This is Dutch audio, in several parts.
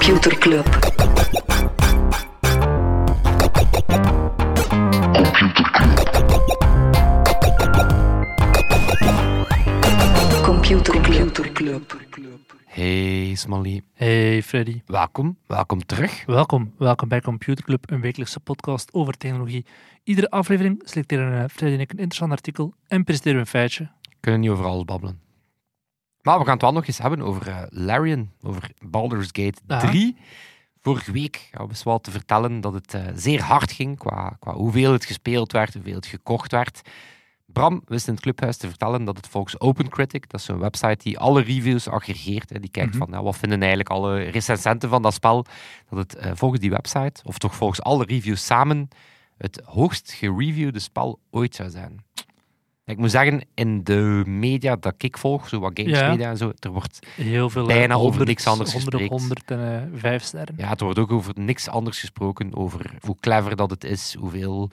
Computer Club. Computer Club. Hey Smally, Hey Freddy, welkom, welkom terug. welkom. Welkom bij Computer Club, een wekelijkse podcast over technologie. Iedere aflevering selecteren eh, Freddy en ik een interessant artikel en presenteren we een feitje. We kunnen niet over alles babbelen. Maar we gaan het wel nog eens hebben over eh, Larian, over Baldur's Gate Aha. 3. Vorige week we wel te vertellen dat het eh, zeer hard ging qua, qua hoeveel het gespeeld werd, hoeveel het gekocht werd. Bram wist in het clubhuis te vertellen dat het volgens OpenCritic, dat is een website die alle reviews aggregeert, die kijkt Mhm. van wat vinden eigenlijk alle recensenten van dat spel, dat het eh, volgens die website, of toch volgens alle reviews samen, het hoogst gereviewde spel ooit zou zijn. Ik moet zeggen, in de media dat ik volg, zo wat games Ja. media en zo, er wordt, Heel veel. Bijna over 100, niks anders 100 op gespreekt. 100 en eh, 5 sterren. ja, het wordt ook over niks anders gesproken, over hoe clever dat het is, hoeveel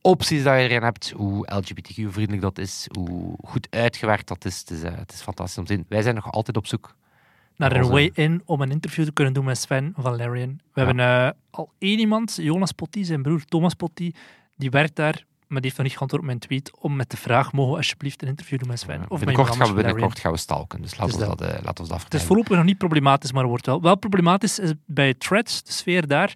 opties dat je erin hebt, hoe LGBTQ-vriendelijk dat is, hoe goed uitgewerkt dat is. Het is, eh, het is fantastisch om te zien. Wij zijn nog altijd op zoek. Naar een Onze- way in om een interview te kunnen doen met Sven van Larian. We hebben eh, al één iemand, Jonas Potty, zijn broer Thomas Potty, die werkt daar, maar die heeft nog niet geantwoord op mijn tweet, om met de vraag, mogen we alsjeblieft een interview doen met Sven? Of met iemand binnenkort gaan we binnenkort gaan we stalken, dus laten Dus we dat. dat, eh, laten we dat Het is voorlopig nog niet problematisch, maar wordt wel. Wel problematisch is bij Threads, de sfeer daar.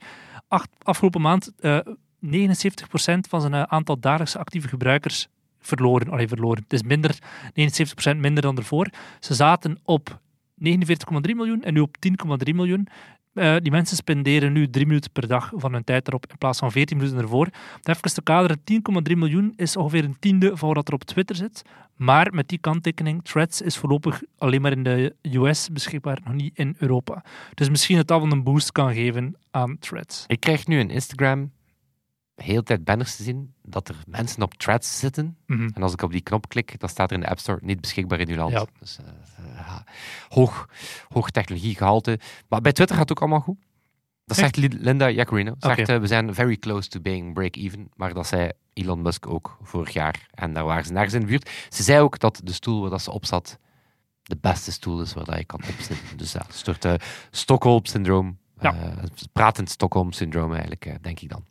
Acht, afgelopen maand eh 79% van zijn eh, aantal dagelijkse actieve gebruikers verloren. Allee, verloren. Het is minder, 79% minder dan ervoor. Ze zaten op 49,3 miljoen en nu op 10,3 miljoen. Eh, die mensen spenderen nu drie minuten per dag van hun tijd erop in plaats van 14 minuten ervoor. Even te kaderen, 10,3 miljoen is ongeveer een tiende van wat er op Twitter zit. Maar met die kanttekening, Threads is voorlopig alleen maar in de US beschikbaar, nog niet in Europa. Dus misschien dat dat een boost kan geven aan Threads. Ik krijg nu een Instagram de hele tijd banners te zien dat er mensen op threads zitten. Mhm. En als ik op die knop klik, dan staat er in de App Store niet beschikbaar in uw land. Ja. Dus, eh, hoog, hoog technologiegehalte. Maar bij Twitter gaat het ook allemaal goed. Dat zegt Li- Linda Jaccarino. Zegt, eh, we zijn very close to being break-even. Maar dat zei Elon Musk ook vorig jaar. En daar waren ze in de buurt. Ze zei ook dat de stoel waar dat ze op zat de beste stoel is waar dat je kan opzitten. Dus ja, een soort eh, Stockholm-syndroom. Ja. Pratend Stockholm-syndroom eigenlijk, denk ik dan.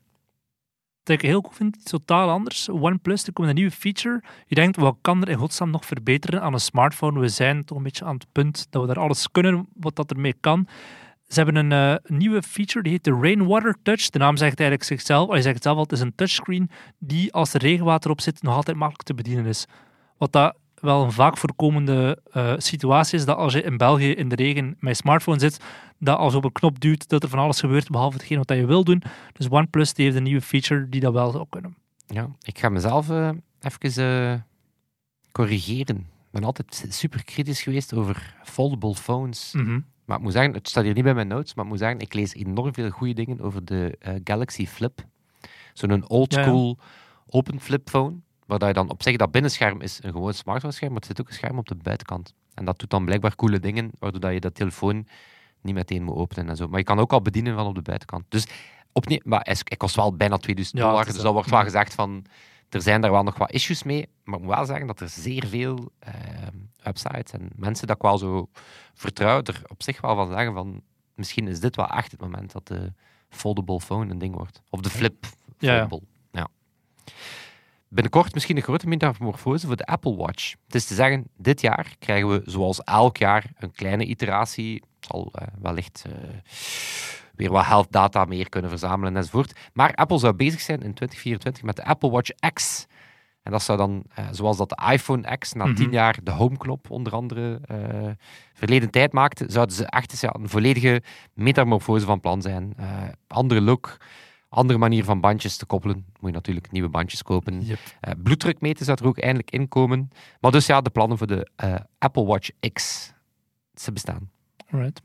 Ik heel cool vind, iets totaal anders. OnePlus, er komt een nieuwe feature. Je denkt, wat kan er in godsnaam nog verbeteren aan een smartphone? We zijn toch een beetje aan het punt dat we daar alles kunnen wat dat ermee kan. Ze hebben een eh, nieuwe feature, die heet de Rainwater Touch. De naam zegt eigenlijk zichzelf, hij zegt het zelf al, het is een touchscreen die als er regenwater op zit nog altijd makkelijk te bedienen is. Wat dat wel een vaak voorkomende eh, situatie is, dat als je in België in de regen met je smartphone zit, dat als je op een knop duwt, dat er van alles gebeurt, behalve hetgeen wat je wil doen. Dus OnePlus die heeft een nieuwe feature die dat wel zou kunnen. Ja, ik ga mezelf eh, even eh, corrigeren. Ik ben altijd super kritisch geweest over foldable phones. Mhm. Maar ik moet zeggen, het staat hier niet bij mijn notes, maar ik moet zeggen, ik lees enorm veel goede dingen over de Galaxy Flip. Zo'n old Ja, ja. school open flip phone, waar je dan op zich dat binnenscherm is een gewoon smartphone scherm, maar er zit ook een scherm op de buitenkant. En dat doet dan blijkbaar coole dingen, waardoor dat je dat telefoon niet meteen moet openen en zo. Maar je kan ook al bedienen van op de buitenkant. Dus opnieuw, maar hij kost wel bijna 2000 Ja, dollar, het dus dat. wordt wel gezegd van, er zijn daar wel nog wat issues mee, maar ik moet wel zeggen dat er zeer veel eh, websites en mensen dat ik wel zo vertrouw, er op zich wel van zeggen van, misschien is dit wel echt het moment dat de foldable phone een ding wordt. Of de flip Ja, ja. Ja. Binnenkort misschien een grote metamorfose voor de Apple Watch. Het is te zeggen, dit jaar krijgen we zoals elk jaar een kleine iteratie. Het zal eh, wellicht eh, weer wat health data meer kunnen verzamelen enzovoort. Maar Apple zou bezig zijn in 2024 met de Apple Watch X. En dat zou dan, eh, zoals dat de iPhone X na Mhm. tien jaar de homeknop onder andere verleden tijd maakte, zouden ze echt eens, ja, een volledige metamorfose van plan zijn. Andere look, andere manier van bandjes te koppelen. Moet je natuurlijk nieuwe bandjes kopen. Yep. Meten zou er ook eindelijk in komen. Maar dus ja, de plannen voor de eh, Apple Watch X, ze bestaan. Alright.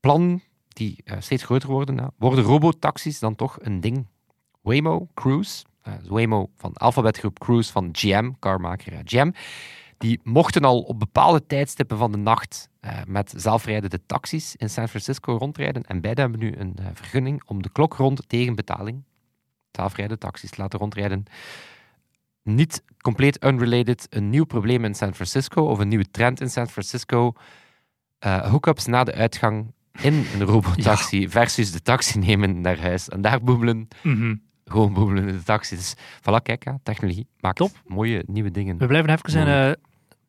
Plannen die eh, steeds groter worden, ja. worden robotaxis dan toch een ding? Waymo, Cruise, eh, Waymo van Alphabetgroep Cruise van GM, carmaker GM, die mochten al op bepaalde tijdstippen van de nacht eh, met zelfrijdende taxis in San Francisco rondrijden. En beide hebben nu een eh, vergunning om de klok rond tegen betaling zelfrijdende taxis te laten rondrijden. Niet compleet unrelated, een nieuw probleem in San Francisco of een nieuwe trend in San Francisco. Eh hookups na de uitgang in een robotaxi versus de taxi nemen naar huis en daar boemelen. Mhm. Gewoon boemelen in de taxi. Dus voilà, kijk, ja, technologie maakt Top. mooie nieuwe dingen. We blijven even in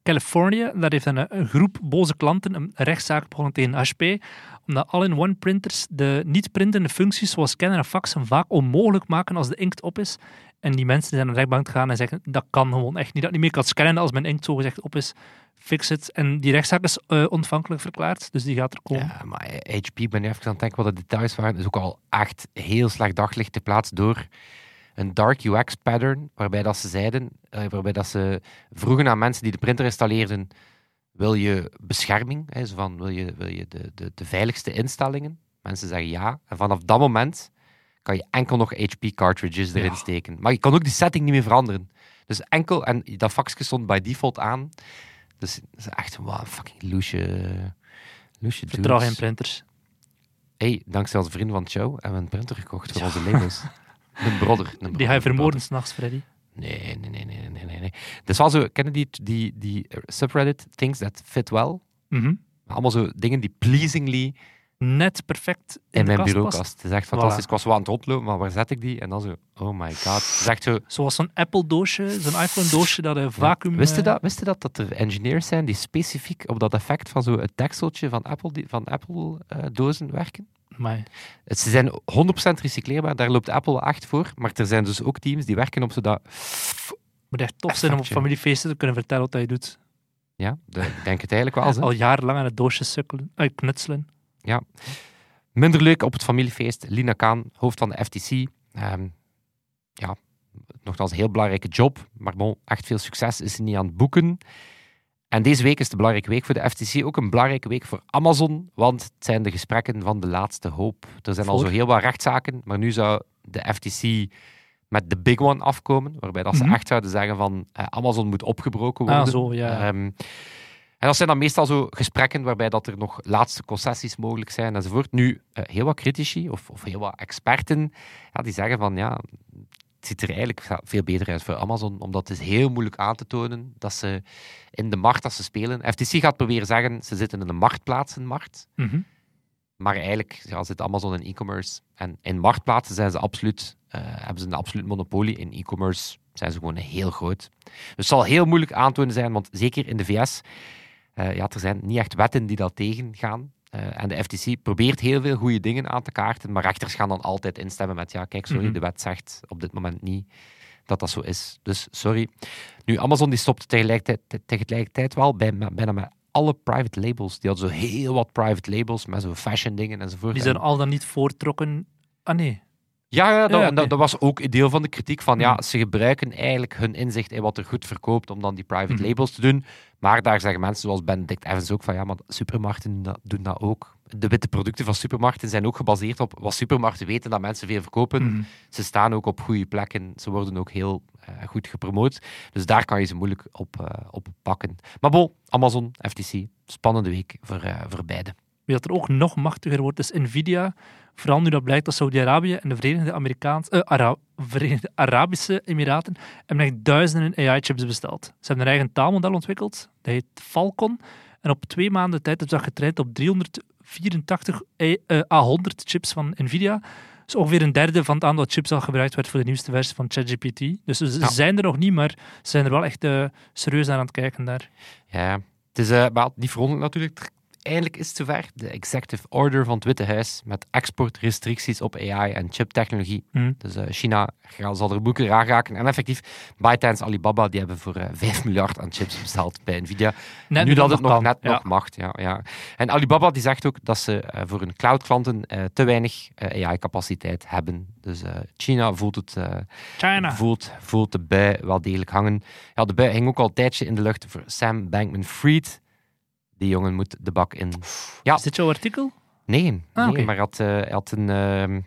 Californië. Daar heeft een, eh, groep boze klanten een rechtszaak begonnen tegen HP. Omdat all-in-one printers de niet-printende functies zoals scannen en faxen vaak onmogelijk maken als de inkt op is. En die mensen zijn naar de rechtbank gegaan en zeggen dat kan gewoon echt niet. Dat niet meer kan scannen als mijn inkt zogezegd op is. Fix het. En die rechtszaak is eh, ontvankelijk verklaard. Dus die gaat er komen. Ja, maar HP, ik ben nu even aan het denken wat de details waren, is ook al echt heel slecht daglicht te plaatsen door een dark UX pattern, waarbij dat ze zeiden, eh, waarbij dat ze vroegen aan mensen die de printer installeerden, wil je bescherming, hè, zo van, wil je, wil je de, de, de veiligste instellingen? Mensen zeggen ja. En vanaf dat moment kan je enkel nog HP cartridges erin Ja. steken. Maar je kan ook die setting niet meer veranderen. Dus enkel, en dat faxje stond by default aan. Dus dat is echt een wow, fucking loesje, loesje Vertrouw geen printers. Hey, dankzij onze vrienden van Chow hebben we een printer gekocht voor onze labels. Een brother. Brother, Die ga je vermoorden s'nachts, Freddy. Nee, nee, nee, nee, nee, nee, nee. Dat is wel zo, kennen die, die, die subreddit things that fit well? Mhm. Allemaal zo dingen die pleasingly Net perfect in, in mijn kast bureaukast. Het is echt Voilà. fantastisch. Ik was wel aan het rondlopen, maar waar zet ik die? En dan zo, oh my god. Het is echt zo... Zoals zo'n Apple-doosje, zo'n iPhone-doosje dat een vacuüm... Wist je eh, dat? Wist je dat, dat er engineers zijn die specifiek op dat effect van zo'n dekseltje van Apple, van Apple eh, dozen werken? Het- Ze zijn 100% recycleerbaar, daar loopt Apple wel echt voor. Maar er zijn dus ook teams die werken op zodat... het moet echt tof zijn om op familiefeesten te kunnen vertellen wat je doet. Ja, de- ik denk het eigenlijk wel. Al jarenlang aan het doosje sukkelen, eh, knutselen. Minder leuk op het familiefeest. Lina Kaan, hoofd van de FTC. Ehm, ja, nogthans een heel belangrijke job. Maar bon, echt veel succes is ze niet aan het boeken. En deze week is de belangrijke week voor de FTC. Ook een belangrijke week voor Amazon. Want het zijn de gesprekken van de laatste hoop. Er zijn al zo heel wat rechtszaken. Maar nu zou de FTC met de big one afkomen. Waarbij dat ze Mhm. echt zouden zeggen van eh, Amazon moet opgebroken Ah, worden. zo, ja. Ehm, en dat zijn dan meestal zo gesprekken waarbij dat er nog laatste concessies mogelijk zijn enzovoort. Nu, eh, heel wat critici of, of heel wat experten, ja, die zeggen van ja, het ziet er eigenlijk veel beter uit voor Amazon, omdat het is heel moeilijk aan te tonen dat ze in de markt dat ze spelen. FTC gaat proberen zeggen, ze zitten in een marktplaatsenmarkt, Mhm. maar eigenlijk ja, zit Amazon in e-commerce. En in marktplaatsen zijn ze absoluut, eh, hebben ze een absoluut monopolie. In e-commerce zijn ze gewoon heel groot. Dus het zal heel moeilijk aantonen zijn, want zeker in de VS, eh, ja, er zijn niet echt wetten die dat tegengaan. Eh, en de FTC probeert heel veel goede dingen aan te kaarten, maar rechters gaan dan altijd instemmen met ja, kijk, sorry, Mhm. de wet zegt op dit moment niet dat dat zo is. Dus sorry. Nu, Amazon die stopt tegelijkertijd, tegelijkertijd wel bij, bijna met alle private labels. Die hadden zo heel wat private labels met zo fashion dingen enzovoort. Die zijn al dan niet voortrokken. Ah nee. Ja, ja, dat, Ja, dat, dat was ook een deel van de kritiek van ja, Hmm. ze gebruiken eigenlijk hun inzicht in wat er goed verkoopt om dan die private Mhm. labels te doen. Maar daar zeggen mensen zoals Benedict Evans ook van ja, maar supermarkten doen dat, ook. De witte producten van supermarkten zijn ook gebaseerd op wat supermarkten weten dat mensen veel verkopen. Mhm. Ze staan ook op goede plekken. Ze worden ook heel eh, goed gepromoot. Dus daar kan je ze moeilijk op, eh, op pakken. Maar bon, Amazon, FTC, spannende week voor, eh, voor beide. Wie dat er ook nog machtiger wordt, is Nvidia. Vooral nu dat blijkt dat Saudi-Arabië en de Verenigde, Amerikaans, eh, Ara- Verenigde Arabische Emiraten hebben echt duizenden AI-chips besteld. Ze hebben een eigen taalmodel ontwikkeld, dat heet Falcon. En op twee maanden tijd hebben ze dat getraind op 384 A- eh, A100 chips van Nvidia. Dus ongeveer een derde van het aantal chips dat gebruikt werd voor de nieuwste versie van ChatGPT. Dus ze Ja. zijn er nog niet, maar ze zijn er wel echt eh, serieus naar aan het kijken daar. Ja, het is maar niet verwonderlijk natuurlijk. Eindelijk is het zover. De executive order van het Witte Huis met exportrestricties op AI en chiptechnologie. Mhm. Dus eh, China zal er boeken raken. En effectief, ByteDance, Alibaba, die hebben voor eh 5 miljard aan chips besteld bij Nvidia. Net nu dat het nog net Ja. nog mag. Ja, ja. En Alibaba die zegt ook dat ze eh, voor hun cloud-klanten eh, te weinig eh, AI-capaciteit hebben. Dus eh, China voelt, het, eh, China. voelt, voelt de bui wel dedelijk hangen. Ja, de bui hing ook al een tijdje in de lucht voor Sam Bankman-Fried. Die jongen moet de bak in. Ja. Is dit jouw artikel? Nee, Ah, nee maar hij had, eh, had een... ehm,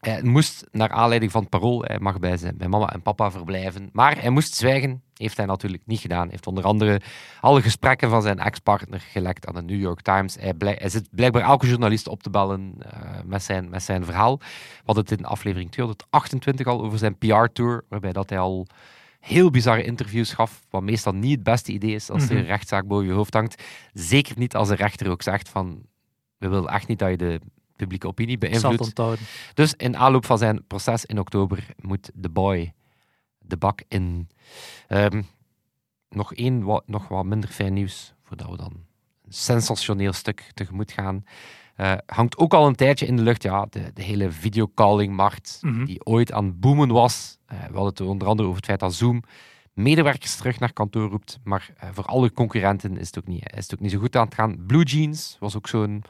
hij moest naar aanleiding van het parool, hij mag bij, zijn, bij mama en papa verblijven. Maar hij moest zwijgen, heeft hij natuurlijk niet gedaan. Hij heeft onder andere alle gesprekken van zijn ex-partner gelekt aan de New York Times. Hij, zit blijkbaar elke journalist op te bellen eh, met, zijn, met zijn verhaal. We hadden het in aflevering 228 al over zijn PR-tour, waarbij dat hij al heel bizarre interviews gaf, wat meestal niet het beste idee is als er Mhm. een rechtszaak boven je hoofd hangt. Zeker niet als een rechter ook zegt van we willen echt niet dat je de publieke opinie beïnvloedt. Dus in aanloop van zijn proces in oktober moet de boy de bak in. Ehm, nog één wat, nog wat minder fijn nieuws, voordat we dan sensationeel stuk tegemoet gaan. Eh, hangt ook al een tijdje in de lucht, ja, de, de hele videocalling-markt Mhm. die ooit aan het boomen was. Eh, we hadden het onder andere over het feit dat Zoom medewerkers terug naar kantoor roept, maar eh, voor alle concurrenten is het, ook niet, is het ook niet zo goed aan het gaan. Blue Jeans was ook zo'n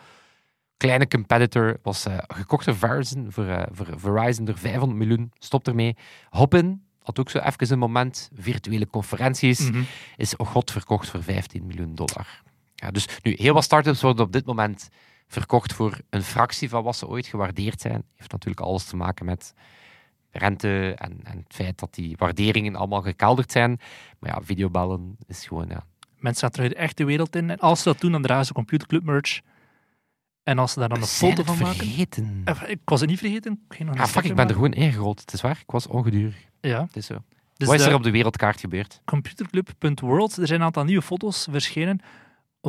kleine competitor, was gekocht door Verizon, voor, voor Verizon door 500 miljoen, stopt ermee. Hopin had ook zo even een moment, virtuele conferenties, Mhm. is oh god verkocht voor 15 miljoen dollar. Ja, dus nu, heel wat startups worden op dit moment verkocht voor een fractie van wat ze ooit gewaardeerd zijn. Heeft natuurlijk alles te maken met rente en, en het feit dat die waarderingen allemaal gekelderd zijn. Maar ja, videobellen is gewoon, ja, Mensen gaan terug de echte wereld in. En als ze dat doen, dan dragen ze computerclub merch. En als ze daar dan een zijn foto van maken... vergeten. Eh, Ik was het niet vergeten. Ik Ja, fuck, ik ben er gewoon ingerold. Het is waar, ik was ongedurig. Ja. Het is zo. Dus Wat is er op de wereldkaart gebeurd? computerclub.world, er zijn een aantal nieuwe foto's verschenen.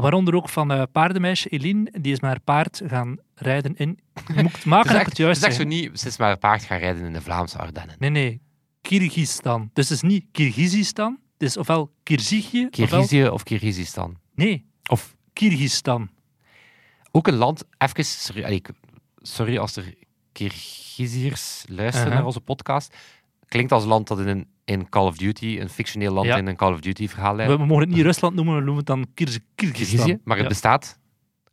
Waaronder ook van eh paardenmeisje Eline. Die is met haar paard gaan rijden in... Moet maken Het juist het is zo niet, ze is maar paard gaan rijden in de Vlaamse Ardennen. Nee, nee. Kyrgyzstan. Dus het is niet Kyrgyzstan. Het is ofwel Kyrgyzije, ofwel... Kirgizië of Kirgizistan? Nee, Of Kyrgyzstan. ook een land, even, sorry, sorry als er Kirgiziërs luisteren Uh-huh. naar onze podcast. Klinkt als land dat in een in Call of Duty, een fictioneel land Ja. in een Call of Duty verhaal We, leidt. we mogen het niet Rusland noemen, we noemen het dan Kyrgyzstan. maar het Ja. bestaat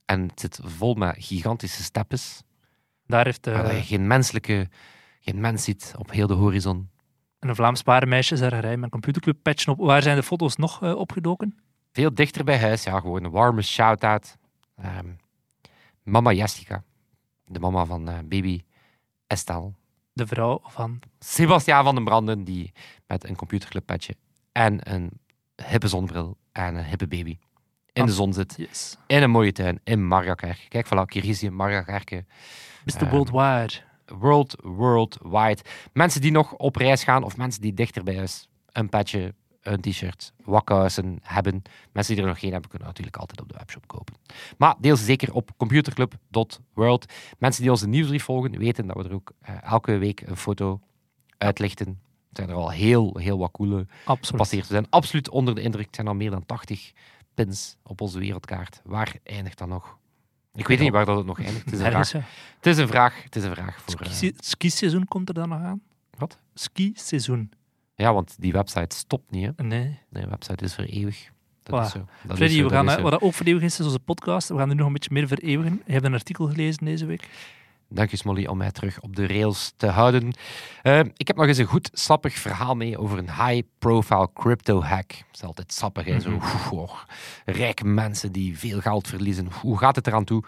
en het zit vol met gigantische steppes. Daar heeft eh, waar je geen menselijke, geen mens ziet op heel de horizon. een Vlaams paardenmeisje is gereden met een computerclub patchen op. Waar zijn de foto's nog eh, opgedoken? Veel dichter bij huis, ja, gewoon een warme shout-out. Ehm, mama Jessica, de mama van eh, baby Estelle. De vrouw van... Sebastiaan van den Branden, die met een computerclubpetje en een hippe zonbril en een hippe baby in Ah. de zon zit. Yes. In een mooie tuin in Marjakerke. Kijk, voilà, Kirgizië, Marjakerke. Mr. Ehm, Worldwide. World, worldwide. Mensen die nog op reis gaan of mensen die dichter bij huis een petje, een t-shirt, wakkousen hebben. Mensen die er nog geen hebben, kunnen natuurlijk altijd op de webshop kopen. Maar deel ze zeker op computerclub.world. Mensen die onze nieuwsbrief volgen, weten dat we er ook eh, elke week een foto uitlichten. Er zijn er al heel, heel wat coole gepasseerd. We zijn absoluut onder de indruk. Het zijn al meer dan 80 pins op onze wereldkaart. Waar eindigt dat nog? Ik weet niet waar dat het nog eindigt. Het is een vraag. Het is een vraag, het is een vraag voor... Ski- Het skiseizoen komt er dan nog aan? Wat? Ski-seizoen. Ja, want die website stopt niet. Hè? Nee. Nee, de website is voor eeuwig. Dat Voilà. is zo. Dat is Freddy, zo, we dat gaan, is wat ook vereeuwigd is, is onze podcast. We gaan er nog een beetje meer vereeuwigen. Je hebt een artikel gelezen deze week. Dank je, Smolly, om mij terug op de rails te houden. Eh, ik heb nog eens een goed sappig verhaal mee over een high-profile crypto-hack. Dat is altijd sappig, hè? Zo, oh, rijke mensen die veel geld verliezen. Hoe gaat het eraan toe?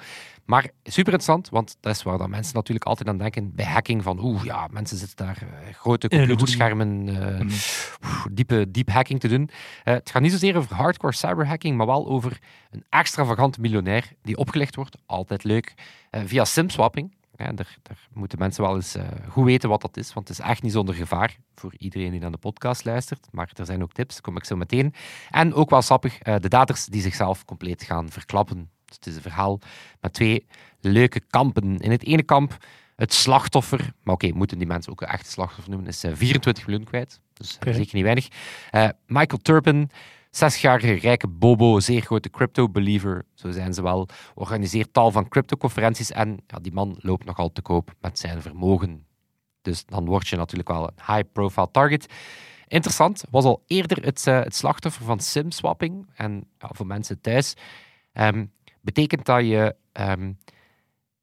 Maar super interessant, want dat is waar dat mensen natuurlijk altijd aan denken bij hacking. Van oeh, ja, mensen zitten daar eh, grote computerschermen, oeh, diepe, diep hacking te doen. Eh, het gaat niet zozeer over hardcore cyberhacking, maar wel over een extravagant miljonair die opgelicht wordt. Altijd leuk. via simswapping. Ja, daar, daar moeten mensen wel eens goed weten wat dat is, want het is echt niet zonder gevaar voor iedereen die naar de podcast luistert. Maar er zijn ook tips, kom ik zo meteen. En ook wel sappig, de daders die zichzelf compleet gaan verklappen. Dus het is een verhaal met twee leuke kampen. In het ene kamp het slachtoffer, maar oké, moeten die mensen ook een echte slachtoffer noemen, is eh, 24 miljoen kwijt. Dus eh, zeker niet weinig. Eh, Michael Turpin, 60-jarige rijke bobo, zeer grote crypto-believer, zo zijn ze wel, organiseert tal van cryptoconferenties en ja, die man loopt nogal te koop met zijn vermogen. Dus dan word je natuurlijk wel een high-profile target. Interessant, was al eerder het, eh, het slachtoffer van simswapping. En ja, voor mensen thuis ehm, betekent dat je ehm,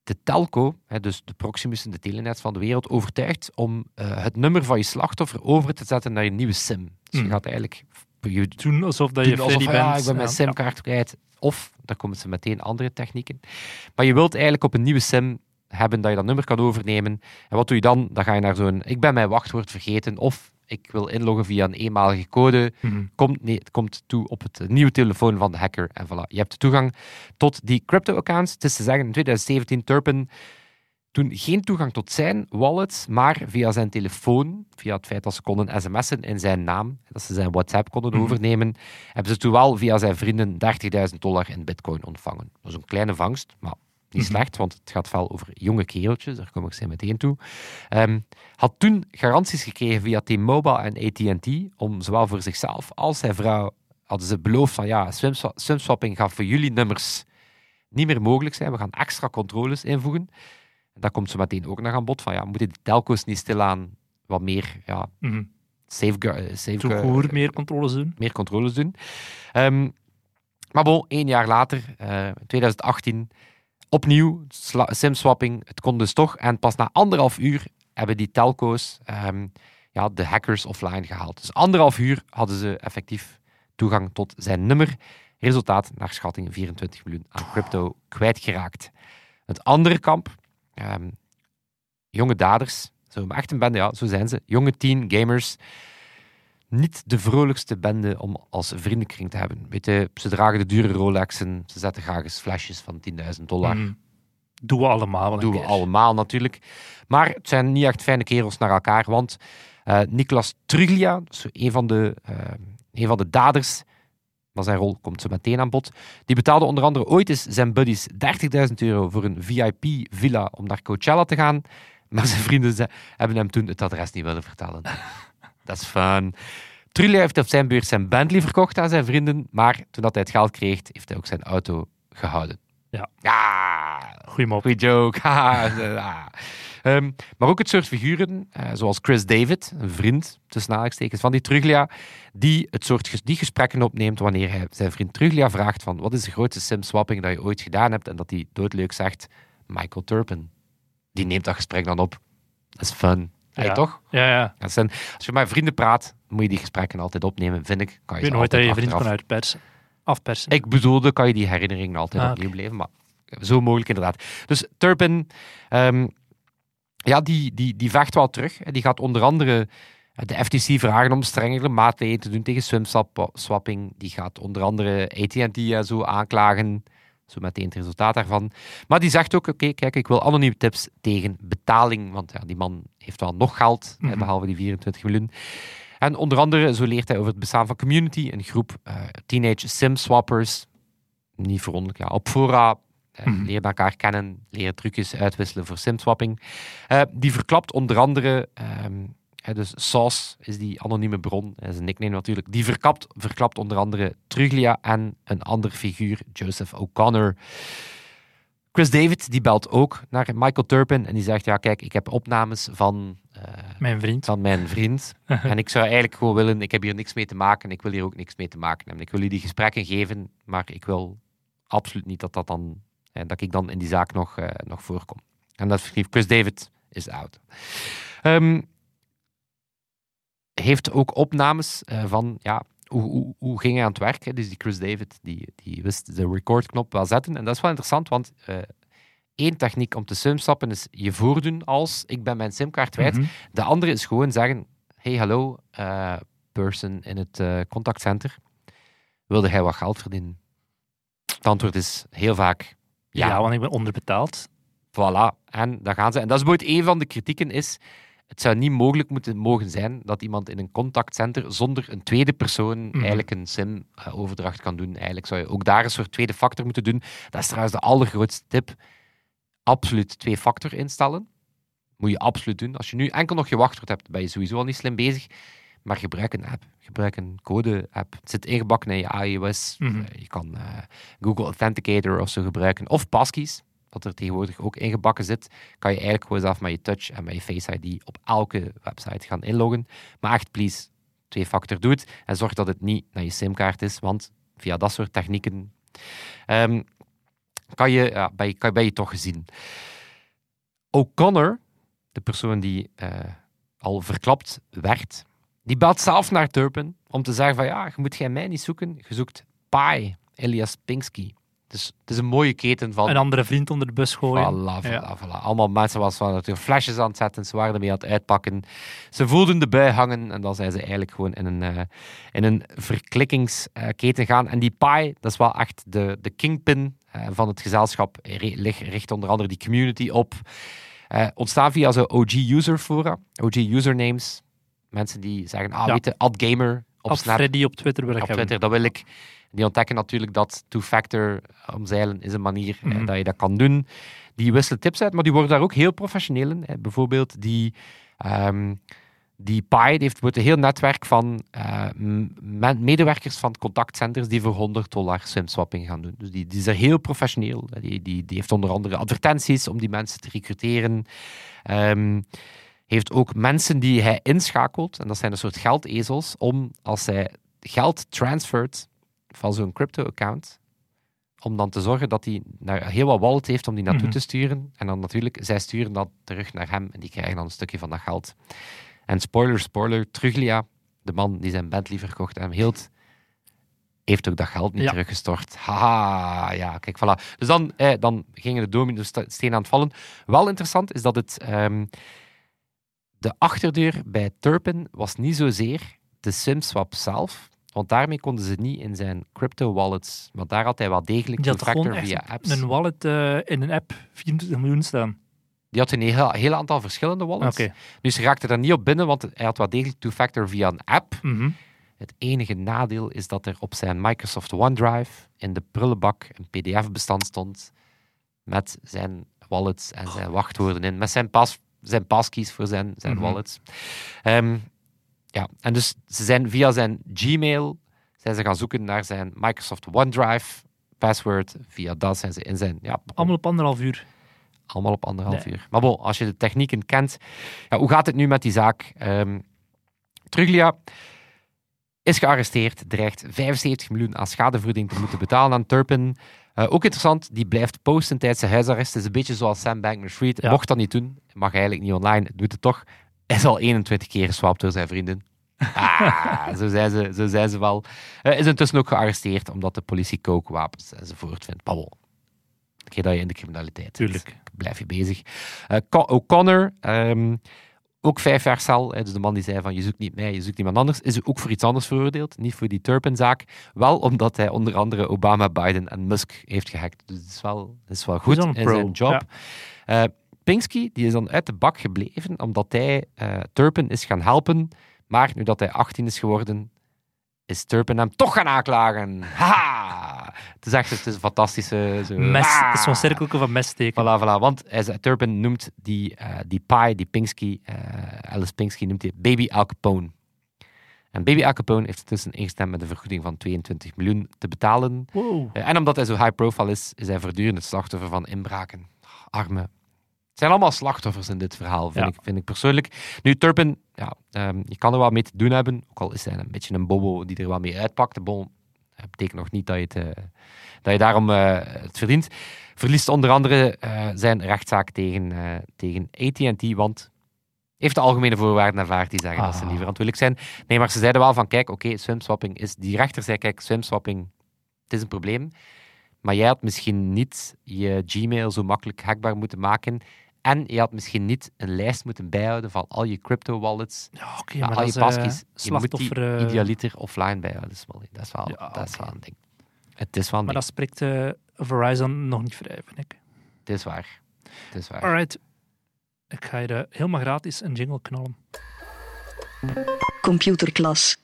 de telco, hè, dus de Proximus en de telenets van de wereld, overtuigt om eh, het nummer van je slachtoffer over te zetten naar je nieuwe sim. Dus je Mhm. gaat eigenlijk je Doen alsof dat je alsof, Freddy ja, bent. ik ben mijn Ja. simkaart kwijt. Of, daar komen ze meteen andere technieken. Maar je wilt eigenlijk op een nieuwe sim hebben dat je dat nummer kan overnemen. En wat doe je dan? Dan ga je naar zo'n, ik ben mijn wachtwoord vergeten, of ik wil inloggen via een eenmalige code. Mhm. Komt, nee, het komt toe op het nieuwe telefoon van de hacker. En voilà, je hebt toegang tot die crypto-accounts. Het is te zeggen, in 2017 Turpin toen geen toegang tot zijn wallet, maar via zijn telefoon, via het feit dat ze konden sms'en in zijn naam, dat ze zijn WhatsApp konden Mhm. overnemen, hebben ze toen wel via zijn vrienden 30.000 dollar in bitcoin ontvangen. Dat is een kleine vangst, maar Niet Mhm. slecht, want het gaat wel over jonge kereltjes, daar kom ik zo meteen toe. Ehm, had toen garanties gekregen via T-Mobile en AT&T om zowel voor zichzelf als zijn vrouw hadden ze beloofd van ja, swimswa- swimswapping gaat voor jullie nummers niet meer mogelijk zijn. We gaan extra controles invoegen. En dat komt zo meteen ook nog aan bod van ja, moeten die telco's niet stilaan wat meer ja, Mhm. safeguard, Zo goed meer controles doen. meer controles doen. Ehm, maar bon, één jaar later, eh 2018, opnieuw simswapping. Het kon dus toch. En pas na anderhalf uur hebben die telco's ehm, ja, de hackers offline gehaald. Dus anderhalf uur hadden ze effectief toegang tot zijn nummer. Resultaat, naar schatting, 24 miljoen aan crypto kwijtgeraakt. Het andere kamp, ehm, jonge daders, zo echt een bende, ja, zo zijn ze. Jonge teen gamers, niet de vrolijkste bende om als vriendenkring te hebben. Weet je, ze dragen de dure Rolexen, ze zetten graag eens flesjes van 10.000 dollar. Mhm. Doen we allemaal doen we keer. allemaal natuurlijk. Maar het zijn niet echt fijne kerels naar elkaar, want eh Nicolas Truglia, dus een van, de, eh, een van de daders, maar zijn rol komt zo meteen aan bod, die betaalde onder andere ooit eens zijn buddies 30.000 euro voor een VIP-villa om naar Coachella te gaan, maar zijn vrienden ze- hebben hem toen het adres niet willen vertellen. Dat is fun. Truglia heeft op zijn beurt zijn Bentley verkocht aan zijn vrienden, maar toen dat hij het geld kreeg, heeft hij ook zijn auto gehouden. Ja. Ja, Goeie mop. Goeie joke. Ehm, maar ook het soort figuren, eh, zoals Chris David, een vriend, tussen aanhalingstekens, van die Truglia, die het soort ges- die gesprekken opneemt wanneer hij zijn vriend Truglia vraagt van wat is de grootste sim-swapping dat je ooit gedaan hebt, en dat hij doodleuk zegt, Michael Turpin. Die neemt dat gesprek dan op. Dat is fun. Hey, Ja. toch? Ja, ja. Dat zijn, als je met vrienden praat, moet je die gesprekken altijd opnemen, vind ik. Kan Ik je weet nooit dat je je vriend uitpersen. Afpersen. ik bedoelde, kan je die herinneringen altijd Ah, opnieuw beleven, maar zo mogelijk inderdaad. Dus Turpin, ehm, ja, die, die, die vecht wel terug. Die gaat onder andere eh, de FTC vragen om strengere maatregelen te doen tegen swimswapping. Die gaat onder andere AT&T en zo aanklagen. Zo meteen het resultaat daarvan. Maar die zegt ook, oké, kijk, ik wil anonieme tips tegen betaling. Want ja, die man heeft wel nog geld, Mhm. behalve die 24 miljoen. En onder andere, zo leert hij over het bestaan van Community, een groep eh, teenage sim-swappers. Niet verwonderlijk, ja, op fora. Mhm. Leren elkaar kennen, leren trucjes uitwisselen voor simswapping. Eh, die verklapt onder andere, ehm, hè, dus Sauce is die anonieme bron, dat is een nickname natuurlijk, die verklapt, verklapt onder andere Truglia en een ander figuur, Joseph O'Connor. Chris David, die belt ook naar Michael Turpin en die zegt, ja kijk, ik heb opnames van... eh, Mijn vriend. van mijn vriend. en ik zou eigenlijk gewoon willen, ik heb hier niks mee te maken, ik wil hier ook niks mee te maken hebben. Ik wil jullie die gesprekken geven, maar ik wil absoluut niet dat, dat, dan, eh, dat ik dan in die zaak nog, eh, nog voorkom. En dat schreef Chris David is out. Ehm, heeft ook opnames eh, van, ja, hoe, hoe, hoe ging hij aan het werk? Hè? Dus die Chris David, die, die wist de recordknop wel zetten. En dat is wel interessant, want eh, één techniek om te simstappen is je voordoen als ik ben mijn simkaart kwijt. Mhm. De andere is gewoon zeggen: Hey, hallo, eh, person in het eh, contactcenter. Wilde jij wat geld verdienen? Het antwoord is heel vaak Ja. ja. want ik ben onderbetaald. Voilà. En daar gaan ze. En dat is bijvoorbeeld een van de kritieken is. Het zou niet mogelijk moeten mogen zijn dat iemand in een contactcenter zonder een tweede persoon eigenlijk een SIM-overdracht kan doen. Eigenlijk zou je ook daar een soort tweede factor moeten doen. Dat is trouwens de allergrootste tip. Absoluut twee-factor instellen. Moet je absoluut doen. Als je nu enkel nog je wachtwoord hebt, ben je sowieso al niet slim bezig. Maar gebruik een app. Gebruik een code-app. Het zit ingebakken in je iOS. Mhm. Eh, je kan eh, Google Authenticator of zo gebruiken. Of passkeys, wat er tegenwoordig ook ingebakken zit. Kan je eigenlijk gewoon zelf met je touch en met je Face ID op elke website gaan inloggen. Maar echt, please, twee-factor doe het. En zorg dat het niet naar je simkaart is, want via dat soort technieken ehm, kan, je, ja, je, kan, je toch gezien. O'Connor, de persoon die eh, al verklapt werd, die belt zelf naar Turpin om te zeggen van ja, je moet jij mij niet zoeken, je zoekt Pi, Elias Pinsky. Dus het is een mooie keten van... Een andere vriend onder de bus gooien. Voilà, voilà, Ja. voilà. Allemaal mensen was van natuurlijk flesjes aan het zetten, ze waren ermee aan het uitpakken. Ze voelden de bui hangen en dan zijn ze eigenlijk gewoon in een, eh, in een verklikkingsketen gaan. En die Pi, dat is wel echt de, de kingpin eh, van het gezelschap, richt onder andere die community op. Eh, ontstaan via zo'n OG-user fora, OG-usernames. Mensen die zeggen, ah, Ja. weet je, ad gamer op Snap, Freddy op Twitter wil ik op hebben. Twitter, dat wil ik. Die ontdekken natuurlijk dat two-factor omzeilen is een manier eh, Mhm. dat je dat kan doen. Die wisselen tips uit, maar die worden daar ook heel professioneel in. Eh, Bijvoorbeeld die, ehm, die Pi heeft een heel netwerk van eh, medewerkers van contactcenters die voor 100 dollar swimswapping gaan doen. Dus die, die is er heel professioneel. Eh, Die, die, die heeft onder andere advertenties om die mensen te recruteren. Ehm, heeft ook mensen die hij inschakelt, en dat zijn een soort geldezels, om als hij geld transfert van zo'n crypto-account, om dan te zorgen dat hij naar heel wat wallet heeft om die naartoe Mhm. te sturen. En dan natuurlijk, zij sturen dat terug naar hem en die krijgen dan een stukje van dat geld. En spoiler, spoiler, Truglia, de man die zijn Bentley verkocht en hem hield, heeft ook dat geld niet Ja. teruggestort. Haha, ja, kijk, voilà. Dus dan, eh, dan gingen de domino-stenen aan het vallen. Wel interessant is dat het... ehm, de achterdeur bij Turpin was niet zozeer de SimSwap zelf, want daarmee konden ze niet in zijn crypto-wallets. Want daar had hij wel degelijk Die two-factor via apps. een wallet eh, in een app 24 miljoen staan. Die had een heel, heel aantal verschillende wallets. Oké. Dus ze raakte daar niet op binnen, want hij had wel degelijk two-factor via een app. Mhm. Het enige nadeel is dat er op zijn Microsoft OneDrive in de prullenbak een PDF-bestand stond met zijn wallets en zijn wachtwoorden in, met zijn, pas, zijn passkeys voor zijn, zijn Mhm. wallets. Ehm, ja, en dus ze zijn via zijn Gmail zijn ze gaan zoeken naar zijn Microsoft OneDrive password. Via dat zijn ze in zijn... Ja, Allemaal op anderhalf uur. allemaal op anderhalf Nee. uur. Maar bon, als je de technieken kent... Ja, hoe gaat het nu met die zaak? Ehm Truglia is gearresteerd, dreigt 75 miljoen aan schadevergoeding te moeten betalen aan Turpin. Eh, ook interessant, die blijft posten tijdens zijn huisarrest. Het is een beetje zoals Sam Bankman-Fried. Ja. Mocht dat niet doen, mag eigenlijk niet online, doet het toch. Hij is al 21 keer geswapt door zijn vrienden. Ah, zo zijn ze, zo zijn ze wel. Eh, is intussen ook gearresteerd omdat de politie kookwapens enzovoort vindt. Een keer dat je in de criminaliteit zit Tuurlijk. blijf je bezig. Eh, Co- O'Connor, ehm, ook vijf jaar cel. dus de man die zei van je zoekt niet mij, je zoekt iemand anders, is ook voor iets anders veroordeeld. Niet voor die Turpin-zaak. Wel omdat hij onder andere Obama, Biden en Musk heeft gehackt. Dus het is wel, het is wel goed in zijn job. ja. Eh, Pinsky die is dan uit de bak gebleven omdat hij eh, Turpin is gaan helpen. Maar nu dat hij 18 is geworden, is Turpin hem toch gaan aanklagen. Haha! Het is echt het is een fantastische... Zo, Mes, Ah! het is zo'n cirkeltje van messteken. Voilà, voilà. Want hij Turpin noemt die, eh die Pi, die Pinsky, eh, Alice Pinsky, noemt hij Baby Al Capone. En Baby Al Capone heeft intussen ingestemd met een vergoeding van 22 miljoen te betalen. Wow. En omdat hij zo high profile is, is hij voortdurend het slachtoffer van inbraken. Arme. Het zijn allemaal slachtoffers in dit verhaal, vind, Ja. ik, vind ik persoonlijk. Nu, Turpin, ja, ehm, je kan er wel mee te doen hebben. Ook al is hij een beetje een bobo die er wel mee uitpakt. Bon, dat betekent nog niet dat je, het, eh, dat je daarom eh, het verdient. Verliest onder andere eh, zijn rechtszaak tegen, eh, tegen AT&T, want heeft de algemene voorwaarden aanvaard die zeggen dat ze Ah. niet verantwoordelijk zijn. Nee, maar ze zeiden wel van, kijk, oké, swimswapping is... Die rechter zei, kijk, swimswapping, het is een probleem. Maar jij had misschien niet je Gmail zo makkelijk hackbaar moeten maken. En je had misschien niet een lijst moeten bijhouden van al je Ja, oké, ja, maar al dat je is eh, passkeys. Je moet die eh, idealiter offline bijhouden. Dat is wel, dat is wel, Ja, dat is oké. wel een ding. Het is wel een maar ding. dat spreekt eh, Verizon nog niet vrij, vind ik. Het is waar. Het is waar. Alright. Ik ga je helemaal gratis een jingle knallen. Computerklas.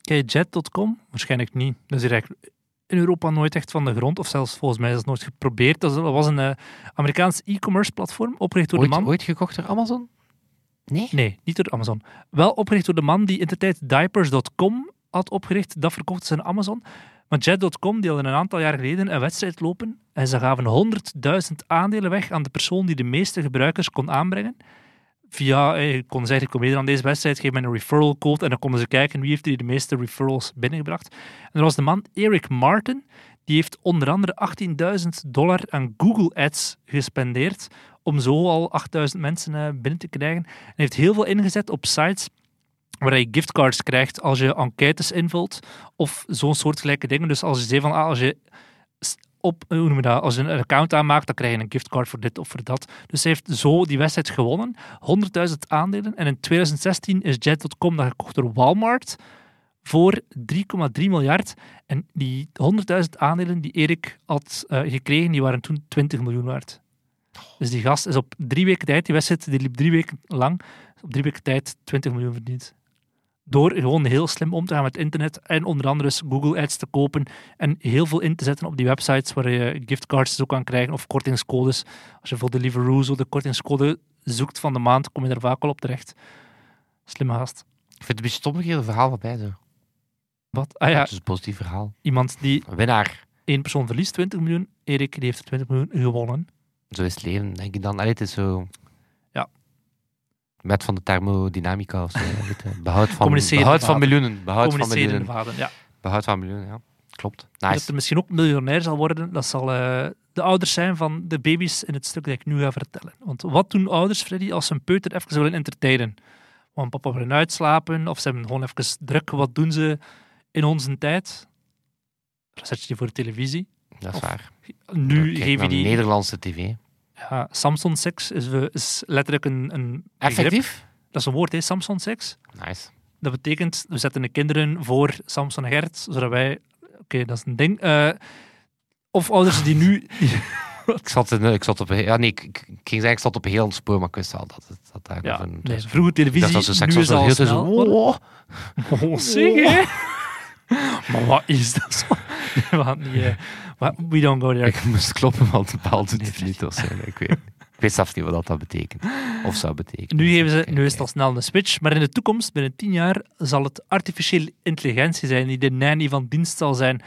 Ken je Jet.com? Waarschijnlijk niet. Dat is eigenlijk in Europa nooit echt van de grond. Of zelfs volgens mij is dat nooit geprobeerd. Dat was een eh, Amerikaans e-commerce platform, opgericht door Ooit, de man... ooit gekocht door Amazon? Nee? Nee, niet door Amazon. Wel opgericht door de man die in de tijd diapers.com had opgericht. Dat verkocht ze aan Amazon. Maar Jet.com hadden een aantal jaar geleden een wedstrijd lopen. En ze gaven 100.000 aandelen weg aan de persoon die de meeste gebruikers kon aanbrengen. Via, eh, kon zeggen, kom meedoen aan deze wedstrijd, geef mij een referral code. En dan konden ze kijken wie heeft die de meeste referrals binnengebracht. En er was de man Eric Martin. Die heeft onder andere 18.000 dollar aan Google Ads gespendeerd om zo al 8000 mensen eh, binnen te krijgen. En heeft heel veel ingezet op sites waar je giftcards krijgt als je enquêtes invult of zo'n soortgelijke dingen. Dus als je zei van, ah, als je op, hoe noem je dat, als je een account aanmaakt, dan krijg je een giftcard voor dit of voor dat. Dus hij heeft zo die wedstrijd gewonnen, 100.000 aandelen. En in 2016 is Jet.com dan gekocht door Walmart voor 3,3 miljard. En die 100.000 aandelen die Erik had eh, gekregen, die waren toen 20 miljoen waard. Dus die gast is op drie weken tijd, die wedstrijd die liep drie weken lang, op drie weken tijd 20 miljoen verdiend. Door gewoon heel slim om te gaan met internet en onder andere dus Google Ads te kopen en heel veel in te zetten op die websites waar je giftcards ook kan krijgen of kortingscodes. Als je voor de Deliveroo de kortingscode zoekt van de maand, kom je er vaak al op terecht. Slimme gast. Ik vind het een beetje stom een verhaal voorbij zo. Wat? Ah ja, Het is een positief verhaal. iemand die Een winnaar. één persoon verliest 20 miljoen, Erik die heeft 20 miljoen gewonnen. Zo is het leven, denk ik dan. Allee, het is zo... Met van de thermodynamica of zo. je. Behoud van, behoud van miljoenen. Behoud van miljoenen. vaden, ja. Behoud van miljoenen, ja. Klopt. Dat er misschien ook miljonair zal worden, dat zal eh, de ouders zijn van de baby's in het stuk dat ik nu ga vertellen. Want wat doen ouders, Freddy, als ze een peuter even willen entertainen? Want papa wil uitslapen, of ze hebben gewoon even druk. Wat doen ze in onze tijd? Dan zet je die voor de televisie. Dat is Of waar. Nu geef je die... Nederlandse tv. Ja, Samsung Sex is, we- is letterlijk een, een. Effectief? Dat is een woord, hè, Samsung Sex. Nice. Dat betekent, we zetten de kinderen voor Samson en Gert, zodat wij... Oké, dat is een ding. Eh, of ouders die nu... Ik zat, in, ik zat op een... Ja, nee, ik, ik, ik ging zeggen, ik zat op een heel ander spoor, maar ik wist al dat het dat daar Ja, een... nee, vroeger televisie, dat nu was, is dat al heel snel. zo... Oh, Oh, zeg, hè? Maar wat is dat zo? We gaan niet... wat- we don't go there. Ik moest kloppen, want het bal doet het niet. Of zo. Ik weet, ik weet zelfs niet wat dat, betekent. Of zou betekenen. Nu, geven ze, nu is het al snel een switch, maar in de toekomst, binnen tien jaar, zal het artificiële intelligentie zijn die de nanny van dienst zal zijn.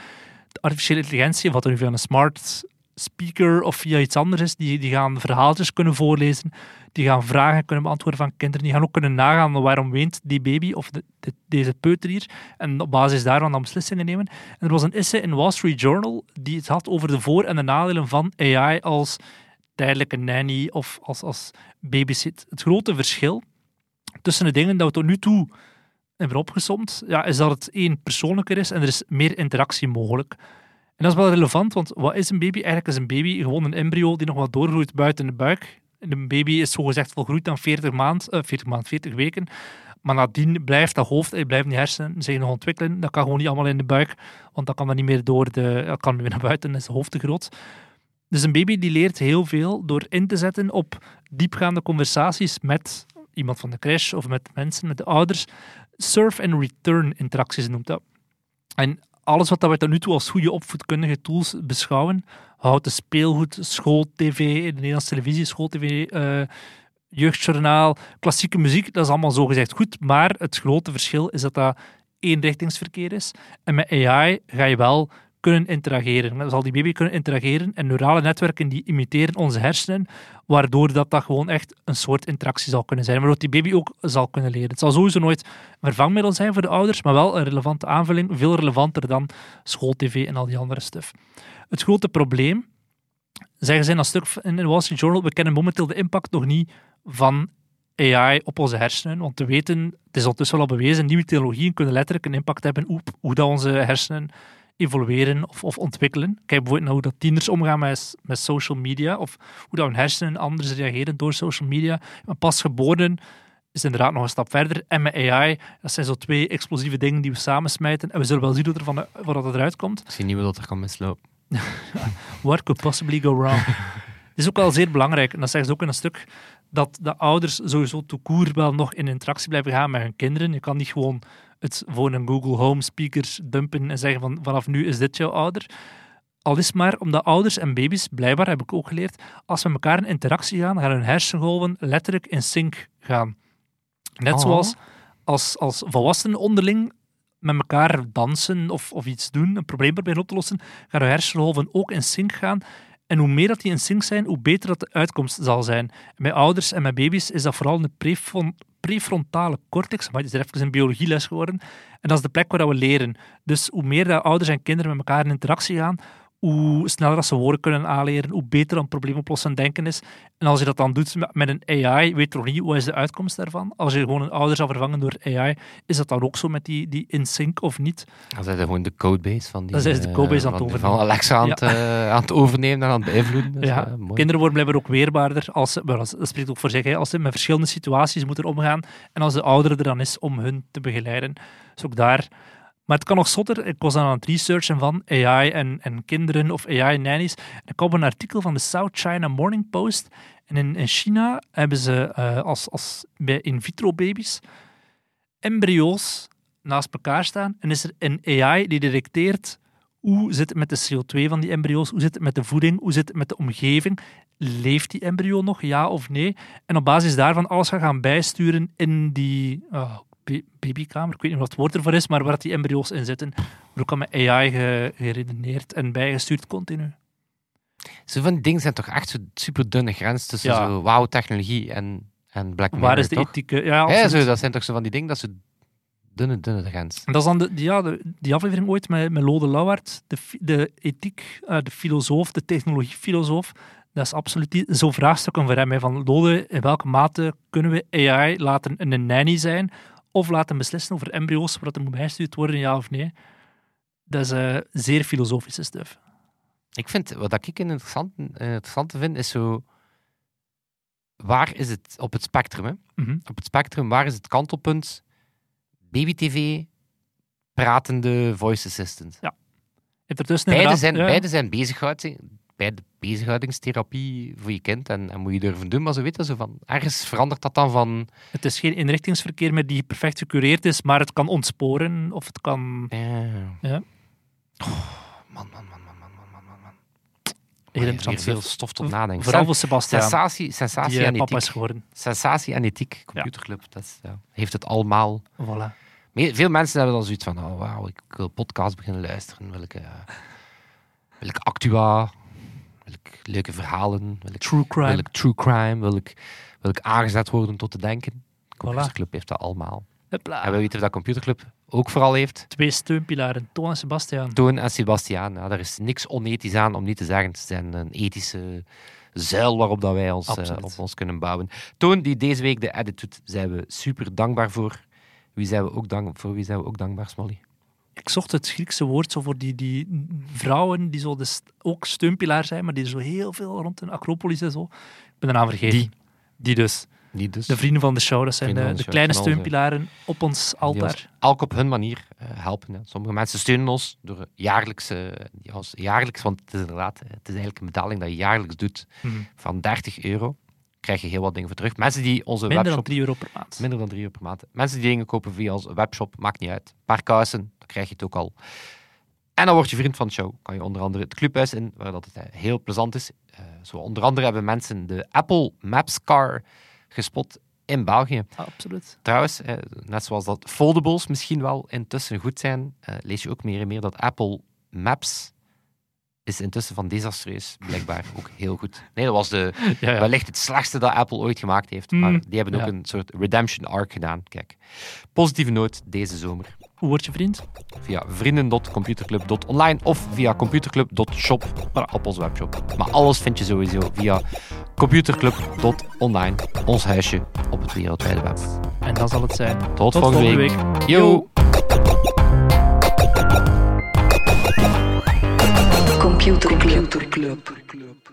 De artificiële intelligentie, wat er nu via een smart speaker of via iets anders is, die, die gaan verhaaltjes kunnen voorlezen, die gaan vragen kunnen beantwoorden van kinderen, die gaan ook kunnen nagaan waarom weent die baby of de, de- deze peuter hier, en op basis daarvan dan beslissingen nemen. En er was een essay in Wall Street Journal die het had over de voor- en de nadelen van AI als tijdelijke nanny of als, als babysit. Het grote verschil tussen de dingen dat we tot nu toe hebben opgesomd, ja, is dat het één persoonlijker is en er is meer interactie mogelijk. En dat is wel relevant, want wat is een baby? Eigenlijk is een baby gewoon een embryo die nog wat doorgroeit buiten de buik. En Een baby is zogezegd volgroeid dan 40 maand, eh, 40 maand, 40 weken. Maar nadien blijft dat hoofd, eh, blijven die hersenen zich nog ontwikkelen. Dat kan gewoon niet allemaal in de buik, want dat kan dan niet meer door de... Dat kan weer naar buiten, is het hoofd te groot. Dus een baby die leert heel veel door in te zetten op diepgaande conversaties met iemand van de crash of met mensen, met de ouders. Surf and return interacties noemt dat. En alles wat we tot nu toe als goede opvoedkundige tools beschouwen, houten speelgoed, school-tv, de Nederlandse televisie, school-tv, eh, jeugdjournaal, klassieke muziek, dat is allemaal zogezegd goed, maar het grote verschil is dat dat eenrichtingsverkeer is. En met AI ga je wel kunnen interageren. Dan zal die baby kunnen interageren en neurale netwerken die imiteren onze hersenen, waardoor dat, dat gewoon echt een soort interactie zal kunnen zijn, waardoor die baby ook zal kunnen leren. Het zal sowieso nooit een vervangmiddel zijn voor de ouders, maar wel een relevante aanvulling, veel relevanter dan schooltv en al die andere stuff. Het grote probleem, zeggen ze in dat stuk in de Wall Street Journal, we kennen momenteel de impact nog niet van AI op onze hersenen, want we weten, het is ondertussen al bewezen, nieuwe technologieën kunnen letterlijk een impact hebben op hoe dat onze hersenen evolueren of, of ontwikkelen. Kijk bijvoorbeeld naar hoe dat tieners omgaan met, met social media, of hoe dat hun hersenen anders reageren door social media. Maar pasgeboren is inderdaad nog een stap verder. En met AI, dat zijn zo twee explosieve dingen die we samensmijten. En we zullen wel zien hoe er van dat eruit komt. Ik zie niet wat er kan mislopen. What could possibly go wrong? Het is ook wel zeer belangrijk, en dat zeggen ze ook in een stuk, dat de ouders sowieso court wel nog in interactie blijven gaan met hun kinderen. Je kan niet gewoon het voor een Google Home speakers dumpen en zeggen van vanaf nu is dit jouw ouder. Al is maar omdat ouders en baby's, blijkbaar heb ik ook geleerd, als we met elkaar in interactie gaan, gaan hun hersengolven letterlijk in sync gaan. Net Oh. zoals als, als volwassenen onderling met elkaar dansen of, of iets doen, een probleem proberen op te lossen, gaan hun hersengolven ook in sync gaan. En hoe meer dat die in sync zijn, hoe beter dat de uitkomst zal zijn. Bij ouders en bij baby's is dat vooral de prefron- prefrontale cortex. Maar het is er even een biologieles geworden. En dat is de plek waar we leren. Dus hoe meer dat ouders en kinderen met elkaar in interactie gaan, hoe sneller dat ze woorden kunnen aanleren, hoe beter een probleemoplossend denken is. En als je dat dan doet met- een AI, weet je nog niet wat is de uitkomst daarvan. Als je gewoon een ouder zou vervangen door AI, is dat dan ook zo met die, die in sync of niet? Dan zijn ze gewoon de codebase van die... Dan zijn ze de eh, codebase aan het van- overnemen. Van Alexa aan, het, eh, aan het overnemen en aan het beïnvloeden. Dus, ja, eh, kinderen worden blijkbaar ook weerbaarder. Als ze, wel, dat spreekt ook voor zich, hè, als ze met verschillende situaties moeten omgaan. En als de oudere er dan is om hun te begeleiden. Dus ook daar. Maar het kan nog zotter. Ik was aan het researchen van AI en, en kinderen of AI-nannies. Ik kwam een artikel van de South China Morning Post. En in, in China hebben ze eh, als, als bij in vitro baby's embryo's naast elkaar staan en is er een AI die detecteert hoe zit het met de CO2 van die embryo's, hoe zit het met de voeding, hoe zit het met de omgeving, leeft die embryo nog, ja of nee? En op basis daarvan alles gaan gaan bijsturen in die ba- babykamer, ik weet niet wat het woord ervoor is, maar waar die embryo's in zitten. Er ook al met AI ge- geredeneerd en bijgestuurd continu. Zo van dingen zijn toch echt zo'n super dunne grens tussen Ja. zo wauw-technologie en, en Black Mirror, Waar is de toch? ethiek? Ja, zo, dat zijn toch zo van die dingen, dat zo dunne, dunne grens. En dat is dan de, die- ja, de, die aflevering ooit met, met Lode Lauwaard, de, de ethiek, eh, de filosoof, de technologiefilosoof. Dat is absoluut zo'n vraagstukken voor hem. hè, Van Lode, in welke mate kunnen we AI laten een nanny zijn of laten beslissen over embryo's, wat er moet bijgestuurd worden, ja of nee? Dat is eh, zeer filosofische stuff. Ik vind, wat ik interessant, een interessante vind, is zo... Waar is het op het spectrum, hè? Mhm. Op het spectrum, waar is het kantelpunt? Baby-tv, pratende voice assistant. Ertussen Beide inderdaad- zijn, ja, beide zijn bezighouding, beide bezighoudigingstherapie voor je kind en, en moet je durven doen, maar zo weten zo van, ergens verandert dat dan van... Het is geen inrichtingsverkeer meer die perfect gecureerd is, maar het kan ontsporen of het kan Ja. Ja. Oh, man, man, man, man, man, man, man, man, heel interessant veel stof tot nadenken. Vooral voor Sebastian, sensatie, sensatie, eh, en papa is ethiek. geworden. sensatie en ethiek, computerclub, dat is, ja, heeft het allemaal. Voilà. Veel mensen hebben dan zoiets van, oh wauw, ik wil podcast beginnen luisteren, wil ik, eh, wil ik actua, wil ik leuke verhalen, wil ik, True crime. wil ik true crime, wil ik, wil ik aangezet worden tot te denken. Computerclub heeft dat allemaal. Hopla. En we weten of dat computerclub ook vooral heeft. Twee steunpilaren, Toon en Sebastian. Toon en Sebastiaan, ja, daar is niks onethisch aan om niet te zeggen. Ze zijn een ethische zuil waarop dat wij ons, eh, op ons kunnen bouwen. Toon, die deze week de edit doet, zijn we super dankbaar voor. Wie zijn we ook dank, voor wie zijn we ook dankbaar, Smolly? Ik zocht het Griekse woord zo voor die, die vrouwen die zo de st- ook steunpilaar zijn, maar die zo heel veel rond een Acropolis en zo. Ik ben de naam vergeten. Die. Die dus. Die dus. De vrienden van de show. Dat zijn de, de de show, kleine steunpilaren op ons altaar. elk op hun manier eh, helpen. Hè. Sommige mensen steunen ons door jaarlijks, ja, ons jaarlijks, want het is inderdaad, het is eigenlijk een betaling dat je jaarlijks doet Mhm. van 30 euro. Krijg je heel wat dingen voor terug. Mensen die onze Minder dan webshop 3 euro per maand. Minder dan 3 euro per maand. Mensen die dingen kopen via onze webshop, maakt niet uit. Een paar kousen, dan krijg je het ook al. En dan word je vriend van de show. Kan je onder andere het clubhuis in, waar dat het eh, heel plezant is. Eh, zo onder andere hebben mensen de Apple Maps car gespot in België. Absoluut. Trouwens, eh, net zoals dat foldables misschien wel intussen goed zijn, eh, lees je ook meer en meer dat Apple Maps is intussen van desastreus, blijkbaar ook heel goed. Nee, dat was de, Ja, ja. wellicht het slechtste dat Apple ooit gemaakt heeft. Maar Mm, die hebben ook ja. een soort redemption arc gedaan. Kijk, positieve noot deze zomer. Hoe word je vriend? Via vrienden.computerclub.online of via computerclub.shop op onze webshop. Maar alles vind je sowieso via computerclub.online, ons huisje op het wereldwijde web. En dat zal het zijn. Tot, Tot volgende, volgende week. week. Yo. Computer Club.